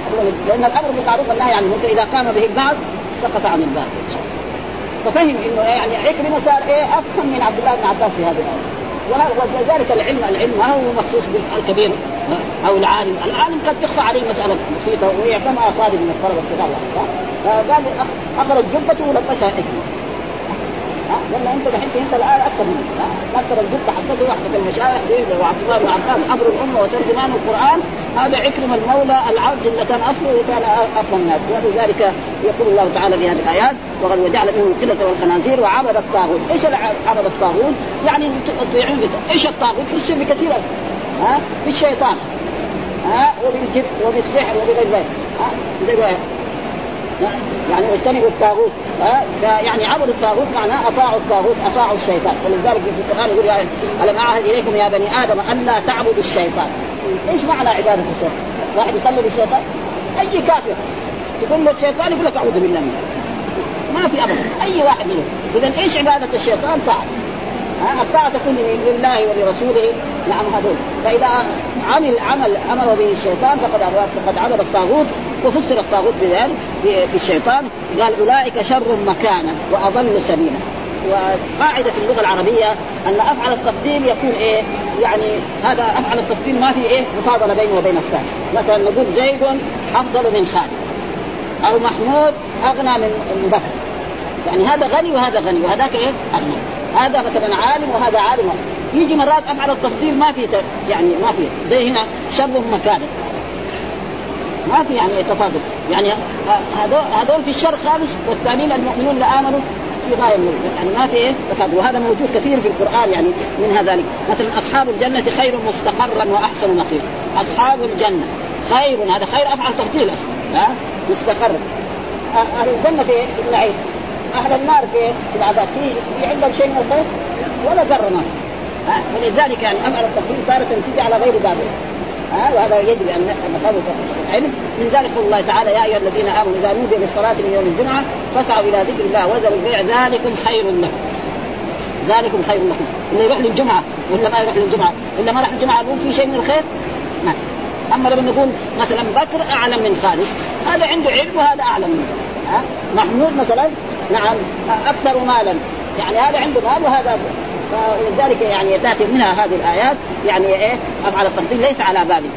لأن الأمر بالمعروف والنهي عن المنكر إذا قام به البعض سقط عن الباقي ففهم إنه يعني عكرمه صار إيه أفهم من عبد الله بن عباس في هذه الايه وذلك العلم العلم ما هو مخصوص بالكبير أو العالم، العالم قد تخفى عليه مسألة بسيطة كما طالب من الطلبه الصغار فقال أخرج جبته ولبسها حكمه لما انت دحين انت الآن أكثر مني أكثر الجبه حقته وحده المشايخ وعبد الله بن عباس حبر الامه وترجمان القرآن. هذا عكرم المولى العبد اللي كان أصله وكان افضل الناس. ولذلك يقول الله تعالى في هذه الآيات وقد وجعل منهم القلة والخنازير وعبد الطاغوت، إيش عبد الطاغوت؟ يعني يطيعون إيش الطاغوت؟ في الشرك كثير ها؟ بالشيطان ها؟ وبالجبت وبالسحر وبغير ذلك. ها؟ يعني واجتنبوا الطاغوت ها؟ فيعني عبدوا الطاغوت معناه أطاعوا الطاغوت أطاعوا الشيطان. ولذلك في القرآن يقول ألم أعهد إليكم يا بني آدم الا تعبدوا الشيطان. إيش معنى عبادة الشيطان؟ واحد يصلي للشيطان أي كافر. يقول له الشيطان يقول لك أعوذ بالله منه ما في ابدا أي واحد منهم اذا إيش عبادة الشيطان؟ طاعة. الطاعة تكون لله ولرسوله. نعم هذول. فإذا عمل عمل أمر به الشيطان فقد فقد عبد الطاغوت. وفسر الطاغوت بذلك بالشيطان قال أولئك شر مكانا وأضل سبيلا. وقاعدة في اللغة العربية أن أفعل التفضيل يكون إيه؟ يعني هذا أفعل التفضيل ما في إيه؟ مفاضلة بينه وبين الثاني، مثلا نقول زيد أفضل من خالد أو محمود أغنى من بكر. يعني هذا غني وهذا غني وهذاك إيه؟ أغنى. هذا مثلا عالم وهذا عالم. يجي مرات أفعل التفضيل ما في يعني ما في. زي هنا شر مكانه ما في يعني تفاضل يعني هذول هذول في الشر خالص والثانيين المؤمنون اللي آمنوا في غاية من يعني ما في إيه؟ تفاضل وهذا موجود كثير في القرآن يعني من هذا مثلا أصحاب الجنة خير مستقرا وأحسن نقيا أصحاب الجنة خير هذا خير أفعل تفضيل أصلا. ها؟ مستقر. أهل الجنة في النعيم. أهل النار في في العذاب. في في عندهم شيء من الخير؟ ولا ذره ما ولذلك يعني أفعل التفضيل تارة تيجي على غير بابه ها وهذا يجب أن نفهمه العلم. من ذلك قول الله تعالى يا أيها الذين آمنوا إذا نودي للصلاة من يوم الجمعة فاسعوا إلى ذكر الله وذروا البيع ذلكم خير لكم. ذلكم خير لكم. اللي يروح للجمعة ولا ما يروح للجمعة؟ ولا ما راح الجمعة يقول في شيء من الخير؟ ما أما لما نقول مثلا بكر أعلم من خالد هذا عنده علم وهذا أعلم منه. ها؟ محمود مثلا نعم أكثر مالا. يعني هذا عنده مال وهذا فلذلك يعني تأتي منها هذه الآيات يعني إيه؟ أفعل التفضيل ليس على بابه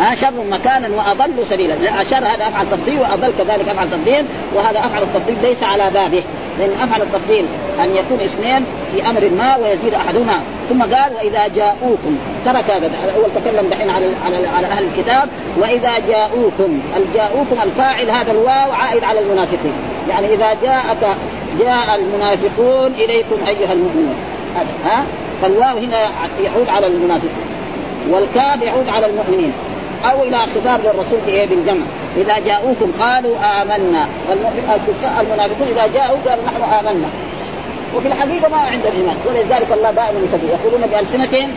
ها شر مكانا وأضل سبيلا. لا شر هذا أفعل تفضيل وأضل كذلك أفعل تفضيل وهذا أفعل التفضيل ليس على بابه. لأن أفعل التفضيل أن يكون اثنين في أمر ما ويزيد أحدهما. ثم قال وإذا جاءوكم ترك هذا أول تكلم دحين على على على أهل الكتاب. وإذا جاءوكم الجاءوكم الفاعل هذا الواو عائد على المنافقين. يعني إذا جاءك جاء المنافقون إليكم أيها المؤمنون. ها؟ فالواو هنا يعود على المنافقين والكاف يعود على المؤمنين. أو إلى خطاب للرسول بايه بالجمع. إذا جاءوكم قالوا آمنا. المنافقون إذا جاءوا قالوا نحن آمنا. وفي الحقيقة ما عندهم ايمان ولذلك الله دائما يكذب يقولون بألسنتهم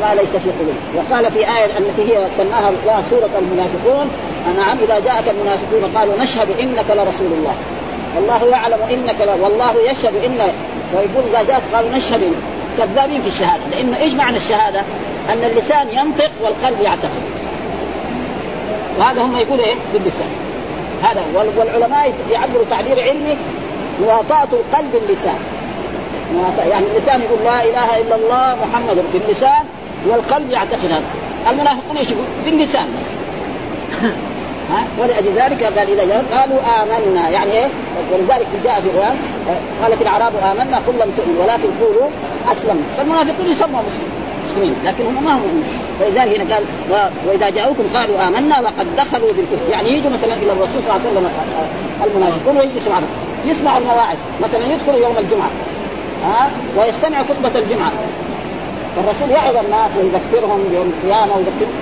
ما ليس في قلوبهم. وقال في آية التي هي سماها الله سورة المنافقون نعم إذا جاءك المنافقون قالوا نشهد إنك لرسول الله. والله يعلم إنك ل... والله يشهد إن ويقول إذا جاءت قالوا نشهد كذابين في الشهادة. لأنه إيش معنى الشهادة؟ أن اللسان ينطق والقلب يعتقد. وهذا هم يقولوا إيه؟ باللسان. هذا والعلماء يعبروا تعبير علمي مواطاة القلب اللسان. يعني اللسان يقول لا إله إلا الله محمد باللسان والقلب يعتقد هذا. المنافقون إيش يقول باللسان بس. ها؟ ولأجل ذلك قال إذا قالوا آمنا. يعني إيه؟ ولذلك جاء في القرآن قالت الأعراب آمنا قل لم تؤمن ولكن قولوا أسلمنا. فالمنافقون يسموا مسلمين لكن هم ما هم فلذلك هنا قال و... وإذا جاءوكم قالوا آمنا وقد دخلوا بالكفر. يعني يجوا مثلا إلى الرسول صلى الله عليه وسلم المنافقون ويجلسوا معنا يسمعوا المواعظ. مثلا يدخلوا يوم الجمعة ها؟ ويستمع خطبة الجمعة. فالرسول يعظ الناس ويذكرهم بيوم القيامة ويذكرهم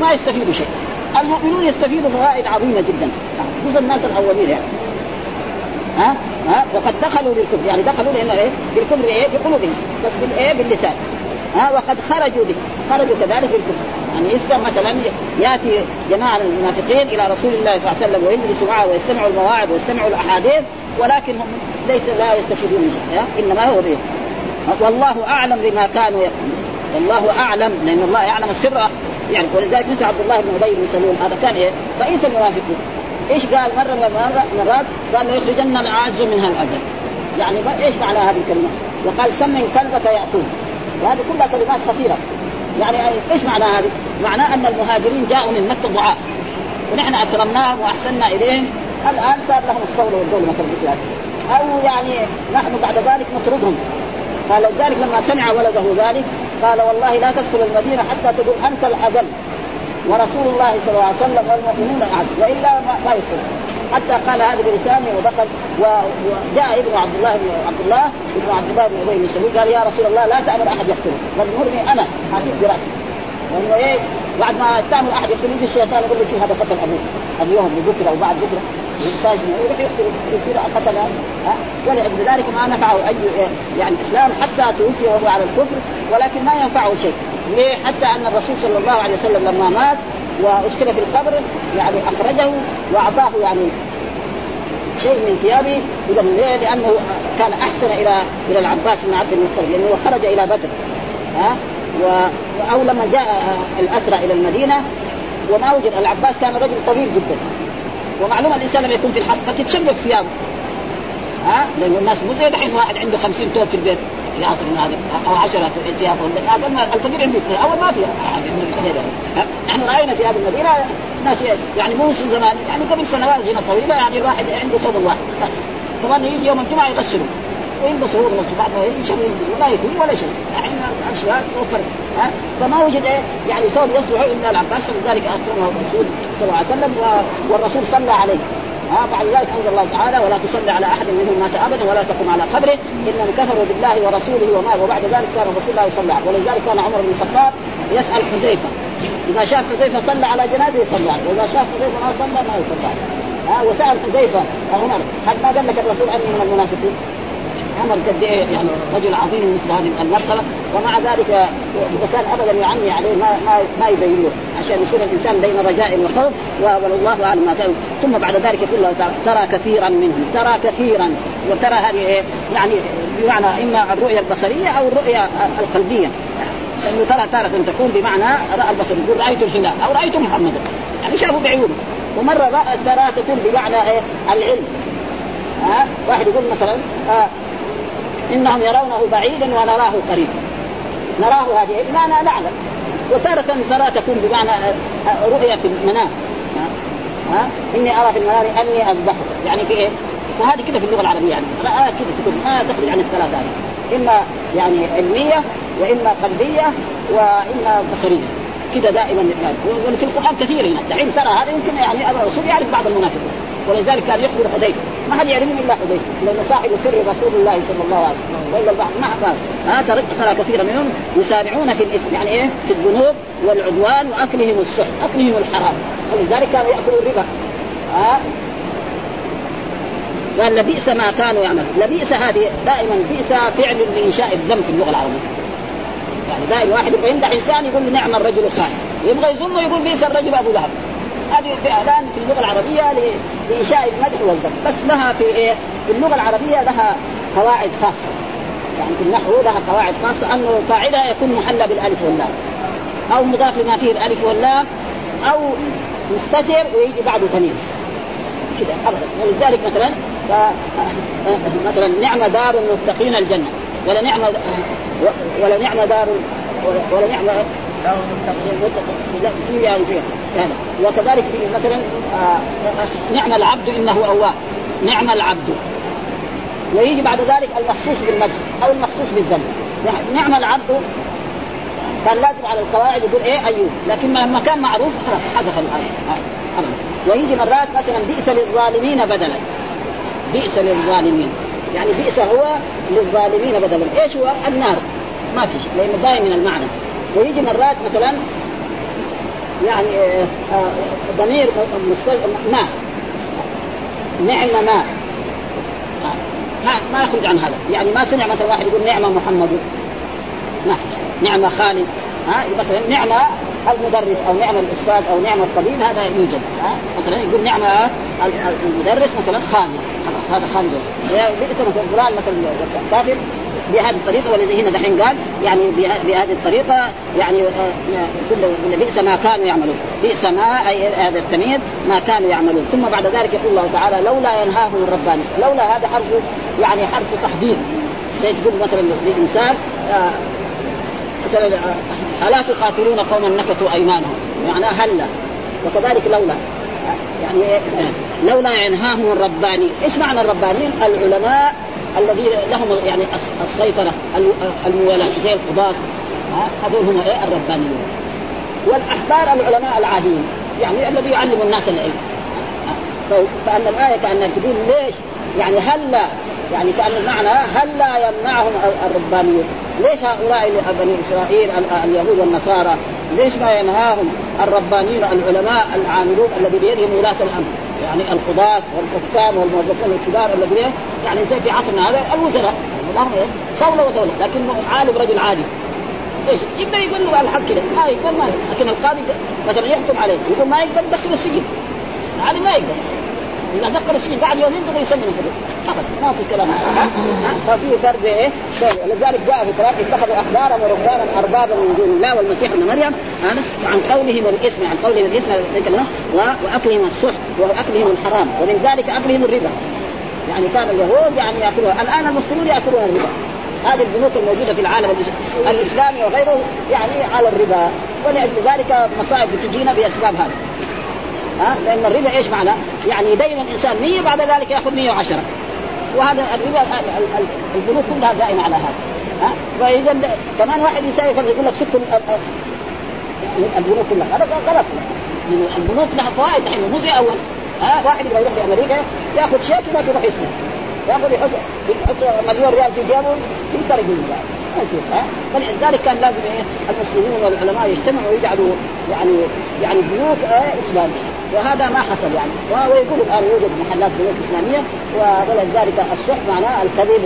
ما يستفيدوا شيء. المؤمنون يستفيدوا فوائد عظيمة جدا. خصوصا الناس الأولين يعني. ها؟ ها؟ وقد دخلوا بالكفر يعني دخلوا لأن إيه؟ بالكفر إيه؟ بقلوبهم. بس بالايه باللسان. ها؟ وقد خرجوا به. خرجوا كذلك بالكفر. يعني يسلم مثلا يأتي جماعة من المنافقين إلى رسول الله صلى الله عليه وسلم ويجلسوا معه ويستمعوا المواعظ ويستمعوا الأحاديث ولكن هم ليس لا يستفيدون شيء إنما هو به والله أعلم بما كانوا يقولون والله أعلم لأن الله يعلم السر. يعني ولذلك مثل عبد الله بن ابي بن سلول هذا كان إيه؟ رئيس المنافقين إيش قال مرة من مرات؟ قال ليخرجن الاعز منها الاذل يعني إيش معنى هذه الكلمة؟ وقال سمن كلبك ياكل وهذه كلها كلمات خطيرة. يعني إيش معنى هذه؟ معناه أن المهاجرين جاءوا من مكة ضعاف ونحن أكرمناهم واحسنا إليهم. الآن صار لهم الصول والدول مثلا مثل أو يعني نحن بعد ذلك نطردهم. قال لذلك لما سمع ولده ذلك قال والله لا تدخل المدينة حتى تقول أنت الأذل ورسول الله صلى الله عليه وسلم والمؤمنون أعز. وإلا ما يدخل. حتى قال هذا بلسانه ودخل وجاء ابن عبد الله بن عبد الله ابن عبد الله بن أبي بن قال يا رسول الله لا تأمر أحد يقتله بل مرني أنا حديث براسي لأنه إيه؟ بعد ما تامر أحد يقتل يجي الشيطان يقول له شوف هذا قتل أبوه. اليوم بكرة وبعد بكرة. يحتاج يروح يقتل يصير قتل. ها؟ ولأجل ذلك ما نفعه اي يعني الاسلام حتى توفي وهو على الكفر ولكن ما ينفعه شيء. ليه؟ حتى أن الرسول صلى الله عليه وسلم لما مات وأدخل في القبر يعني أخرجه وأعطاه يعني شيء من ثيابه ليه؟ لأنه كان أحسن إلى إلى العباس بن عبد المطلب لأنه خرج إلى بدر. ها؟ و... أو لما جاء الأسرى إلى المدينة وما وجد العباس كان رجل طويل جدا. ومعلوم الإنسان لما يكون في الحق فتتشقق ثيابه ها؟ لأن الناس مو زي دحين واحد عنده 50 توب في البيت. في عصرنا هذا أو 10 ثياب هذا الفقير عنده. اول ما في أحد عنده نحن رأينا في هذه المدينة ناس يعني مو زمان يعني قبل سنوات هنا طويلة يعني الواحد عنده ثوب واحد بس. طبعا يجي يوم الجمعة يغسلوا. ويلبسوا هو بعد ما يشرب ولا يكون ولا شيء. يعني الاشياء توفر ها؟ فما وجد إيه؟ يعني ثوب يصلح إلا العباس فلذلك اكرمه الرسول صلى الله عليه وسلم والرسول صلى عليه. ها؟ بعد ذلك أنزل الله تعالى ولا تصلي على أحد منهم مات أبدا ولا تقم على قبره. إنهم كفروا بالله ورسوله وما وبعد ذلك صار الرسول لا يصلى عليه ولذلك كان عمر بن الخطاب يسأل حذيفة. إذا شاف حذيفة صلى على جنازه يصلى عليه وإذا شاف حذيفة ما صلى ما يصلى عليه. ها؟ وسأل حذيفة عمر هل ما قال لك الرسول أني من المنافقين؟ عمر قد إيه يعني رجل عظيم مثل هذه المرتبة ومع ذلك وكان ابدا يعني عليه ما ما, ما يبين له عشان يكون الإنسان بين رجاء وخوف والله أعلم ما كان ثم بعد ذلك يقول له ترى كثيرا منهم ترى كثيرا وترى هذه إيه يعني بمعنى إما الرؤية البصرية أو الرؤية القلبية. لأنه ترى تارة تكون بمعنى رأى البصر يقول رأيت الهلال أو رأيت محمدا يعني شافوا بعيونه. ومرة راى ترى تكون بمعنى إيه العلم. ها؟ واحد يقول مثلا آه إنهم يرونه بعيدا ونراه قريبا نراه هذه بمعنى نعلم. وتارة ترى تكون بمعنى رؤية في المنام. ها, ها؟ إني أرى في المنام أني اذبحك يعني في إيه؟ وهذه كده في اللغة العربية يعني. رأى كده تكون ما تخرج عن الثلاث هذه. إما يعني علمية وإما قلبية وإما بصرية. كده دائما وفي القرآن كثير هنا دحين ترى هذا يمكن يعني الرسول يعرف بعض المنافقين. ولذلك كان يخبر حذيفة. ما حد يعلمني إلا حذيفة؟ لأنه صاحب سر رسول الله صلى الله عليه وسلم. وإلا ما قال. ها ترى كثيرا منهم يسارعون في الاثم يعني إيه؟ في الذنوب والعدوان وأكلهم السحت أكلهم الحرام. ولذلك كانوا يأكلوا الربا. ها؟ قال لبئس ما كانوا يعملون. لبئس هذه دائما بئس فعل لإنشاء الذنب في اللغة العربية. يعني دائما واحد يبغى يمدح إنسان يقول نعم الرجل خان يبغى يظنه يقول بئس الرجل أبو لهب. هذه فعلان في اللغة العربية لإنشاء المدح والذم بس لها في إيه؟ في اللغة العربية لها قواعد خاصة. يعني في النحو لها قواعد خاصة. أنه فاعلها يكون محلى بالألف واللام. أو مضاف لما فيه الألف واللام. أو مستتر ويجي بعده تمييز. كذا ابدا. ولذلك مثلا مثلا نعم دار المتقين الجنة. ولا نعم ولا نعم دار ولا نعم لا فيها فيها يعني وكذلك في مثلا آه نعم العبد إنه أواب. نعم العبد. ويجي بعد ذلك المخصوص بالمدح أو المخصوص بالذنب. نعم العبد. كان لازم على القواعد يقول إيه ايوب لكن لما كان معروف خلاص حذف ابدا. ويجي مرات مثلا بئس للظالمين بدلا. بئس للظالمين. يعني بئس هو للظالمين بدلا. إيش هو؟ النار. ما في شيء. لأنه باين من المعنى. ويجي مرات مثلا يعني ضمير ما نعم ما. ما ما يخرج عن هذا. يعني ما سمع مثلا واحد يقول نعم محمد. ما في نعم خالد. ها مثلا نعم المدرس أو نعم الأستاذ أو نعم الطبيب هذا يوجد. ها مثلا يقول نعم المدرس مثلا خالد. خلاص هذا خالد. بئس مثلا فلان مثلا كافر. بهذه الطريقة والذي هنا دحين قال يعني بهذه الطريقة يعني كل بئس ما كانوا يعملون. بئس ما أي هذا التمييز ما كانوا يعملون. ثم بعد ذلك يقول الله تعالى لولا ينهاهم الرباني. لولا هذا حرف يعني حرف تحديد. زي تقول مثلا للانسان آه مثلا آه، ألا تقاتلون قوما نكثوا أيمانهم؟ معناه هلا. وكذلك لولا. يعني لولا ينهاهم الرباني. إيش معنى الربانيين العلماء الذي لهم يعني السيطرة الموالاة زي القضاة. هذول هم إيه؟ الربانيون. والأحبار العلماء العاديين يعني الذي يعلم الناس العلم. فأن الآية كأنها تقول ليش؟ يعني هلا يعني كأن المعنى هلا يمنعهم الربانيون؟ ليش هؤلاء بني إسرائيل اليهود والنصارى ليش ما ينهاهم الربانيين العلماء العاملون الذي بيدهم ولاة الأمر؟ يعني القضاة والحكام والموظفون الكبار الذين يعني زي في عصرنا هذا الوزراء. اللهم صولة ودولة لكن عالم رجل عادي. إيش؟ يقدر يقول له الحق كذا ما يقبل ما لكن القاضي مثلا يحكم عليه. يقول ما يقبل دخل السجن. هذا ما يقدر اذا دخل السجن بعد يومين بده يسلم الحدود ابدا ما في كلام. ففي فرق إيه؟ لذلك جاء في القرآن اتخذوا أحبارا ورهبانا أربابا من دون الله والمسيح ابن مريم عن قولهم الإثم عن قولهم الإثم وأكلهم السحت وأكلهم الحرام ومن ذلك أكلهم الربا. يعني كان اليهود يعني يأكلون الآن المسلمون يأكلون الربا. هذه البنوك الموجودة في العالم الإسلامي وغيره يعني على الربا. ولأجل ذلك مصائب تجينا بأسباب هذا ها؟ لأن الربا إيش معنى؟ يعني يدين الإنسان 100 بعد ذلك يأخذ 110 وهذا الربا البنوك كلها دائمة على هذا. ها؟ فاذا كمان واحد يساوي فرض يقول لك ست البنوك كلها. هذا غلط. البنوك لها فوائد مو زي أول. ها؟ واحد يبغى يروح لأمريكا يأخذ شيك ما تروح يسمع يأخذ يحط يحط مليون ريال في جيبه ينسرق منه ها؟ فلذلك كان لازم إيه؟ المسلمون والعلماء يجتمعوا ويجعلوا يعني يعني بنوك إيه إسلامية. وهذا ما حصل يعني. ويقول الآن يوجد محلات بنوك إسلامية ولذلك السحت معناه الكذب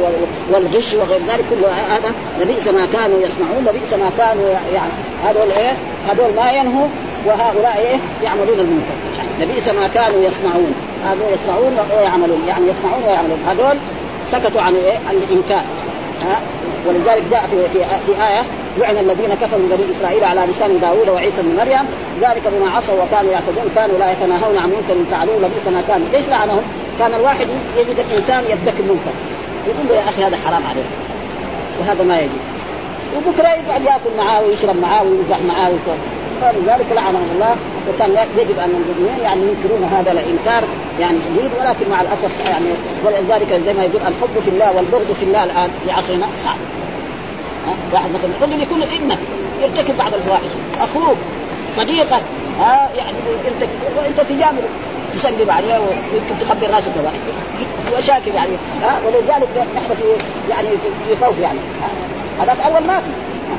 والغش وغير ذلك. كل هذا لبئس ما كانوا يصنعون لبئس ما كانوا يعني. هذول إيه؟ هذول ما ينهوا وهؤلاء إيه؟ يعملون المنكر. لبئس ما كانوا يصنعون. هذول يصنعون ويعملون يعني يصنعون ويعملون. هذول سكتوا عن إيه؟ عن الإنكار. ها؟ ولذلك جاء في في, في آية لعن الذين كفروا من بني إسرائيل على لسان داوود وعيسى بن مريم ذلك بما عصوا وكانوا يعتدون كانوا لا يتناهون عن منكر فعلوه لبئس ما كانوا. ليش لعنهم؟ كان الواحد يجد الإنسان يرتكب منكر. يقول له يا أخي هذا حرام عليك. وهذا ما يجوز. وبكرة يقعد يأكل معاه ويشرب معاه ويمزح معاه فلذلك لعنهم الله. وكان يجب أن المؤمنين يعني ينكرون هذا الإنكار يعني شديد ولكن مع الأسف يعني ولذلك زي ما يقول الحب في الله والبغض في الله الآن. في عصرنا صعب واحد مثلا رجل يكون ابنك يرتكب بعض الفواحش. أخوك صديقك ها يعني وأنت تجامل تسلم عليه ويمكن تخبر راسك واشاكل يعني ها ولذلك نحن في يعني في خوف يعني. هذا أول ما في.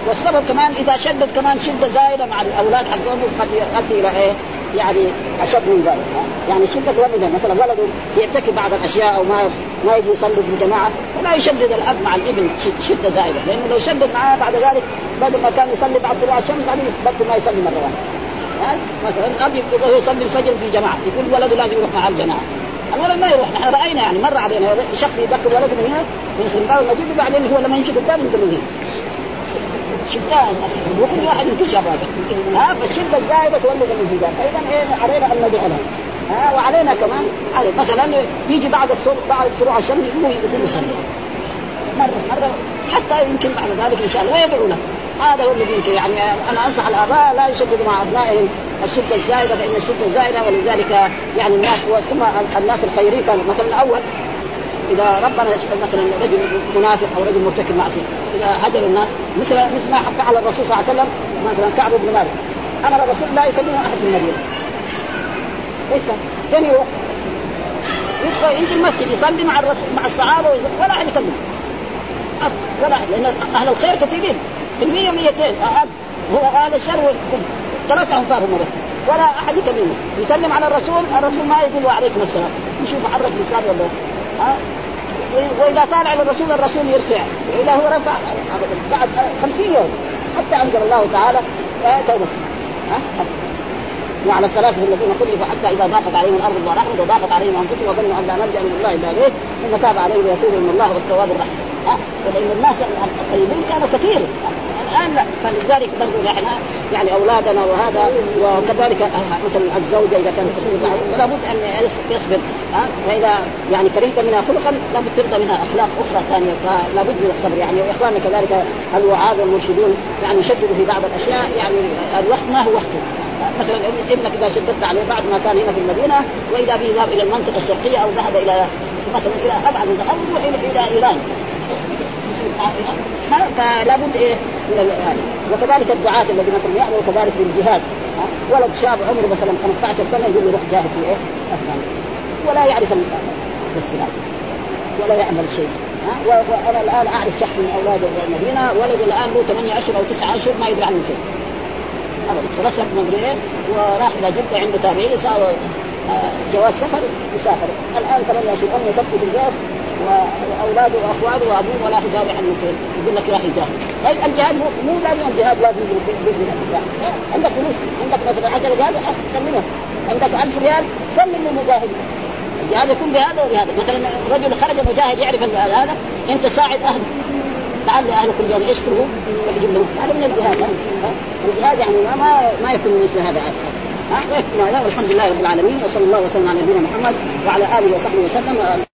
والسبب كمان إذا شدد كمان شدة زايدة مع الأولاد حقهم قد يؤدي إلى إيه؟ يعني أشد من ذلك. يعني شدة ولده مثلا ولده يرتكب بعض الأشياء أو ما ما يجي يصلي في الجماعة فلا يشدد الأب مع الإبن شدة زائده لأنه لو شدد معاه بعد ذلك بدل ما كان يصلي بعد طلوع الشمس بعدين يبطل ما يصلي مرة واحدة. مثلا الأب يبغى يصلي الفجر في جماعة يقول ولده لازم يروح مع الجماعة. الولد ما يروح نحن رأينا يعني مر علينا شخص يدخل ولده من هنا من سنغال المجيد وبعدين هو لما يمشي قدام يقول له شفتها وكل واحد ينتشر هذا ها فالشده الزائده تولد الانفجار فاذا إيه علينا أن ندعو ها وعلينا كمان. علي مثلا يجي بعد الصبح بعد طلوع الشمس يقول يقول يصلي. مرة مرة. حتى يمكن بعد ذلك إن شاء الله ويدعو له. هذا هو الذي يمكن. يعني أنا أنصح الآباء لا يشددوا مع أبنائهم الشده الزائده فإن الشده الزائده ولذلك يعني الناس ثم الناس الخيرين كانوا. مثلا الأول إذا ربنا مثلا رجل منافق أو رجل مرتكب معصية إذا هجر الناس مثل مثل ما فعل الرسول صلى الله عليه وسلم مثلا كعب بن مالك. أمر الرسول لا يكلمه أحد في المدينة. ليس. فين يروح؟ يدخل يجي المسجد يصلي مع الرسول مع الصحابة ولا أحد يكلمه. ولا أحد لأن أهل الخير كثيرين. المية 200 هو أهل الشر ثلاثة انفار هم ولا أحد يكلمه. يسلم على الرسول الرسول ما يقول وعليكم السلام. يشوف حرك لسانه ولا ها؟ وإذا طالع على الرسول الرسول يرفع. وإذا هو رفع بعد خمسين يوم. حتى أنزل الله تعالى توبة. وعلى الثلاثة الذين خلفوا حتى إذا ضاقت عليهم الأرض بما رحمت وضاقت عليهم أنفسهم وظنوا أن لا ملجأ من الله إلا إليه ثم تاب عليهم ويتوب من الله والتواب الرحيم. لأن الناس الطيبين كانوا كثير. الآن لا. فلذلك برضو نحن يعني أولادنا وهذا وكذلك مثلا الزوجة إذا كانت فلا بد أن يصبر. ها؟ فإذا يعني كرهت منها خلقا لابد ترضى منها أخلاق أخرى ثانية فلا بد من الصبر. يعني واخواننا كذلك الوعاظ والمرشدون يعني يشددوا في بعض الأشياء يعني الوقت ما هو وقته. مثلا ابنك إذا شددت عليه بعد ما كان هنا في المدينة وإذا به ذهب إلى المنطقة الشرقية أو ذهب إلى مثلا إلى أبعد يروح إلى إيران. فلا بد إيه؟ من وكذلك الدعاة الذين مثلا يأمروا كذلك بالجهاد. ولد شاب عمره مثلا 15 سنة يقول له روح جاهد في إيه؟ ولا يعرف السلاح. ولا يعمل شيء. وأنا الآن أعرف شخص من أولاد المدينة ولد الآن له 8 اشهر أو 9 اشهر ما يدري عنه شيء. ابدا رسم مدري إيه وراح إلى جدة عنده تابعين ساوى آه، جواز سفر وسافر الآن 8 اشهر امه تبكي في البيت وأولاده وأخواله وأبوه ولا تدافع عنه شيء يقول لك راح الجهاد طيب الجهاد مو, مو لازم الجهاد لازم من النساء عندك فلوس عندك مثلا 10 ريال سلمها عندك 1000 ريال سلم للمجاهد. الجهاد يكون بهذا وبهذا. مثلا رجل خرج مجاهد يعرف هذا أنت ساعد أهله. لعل اهله كل يوم يشتروا ويجيب لهم. هذا من الجهاد الجهاد يعني ما ما يكون مثل هذا ها؟ ويكفي هذا والحمد لله رب العالمين وصلى الله وسلم على نبينا محمد وعلى آله وصحبه وسلم.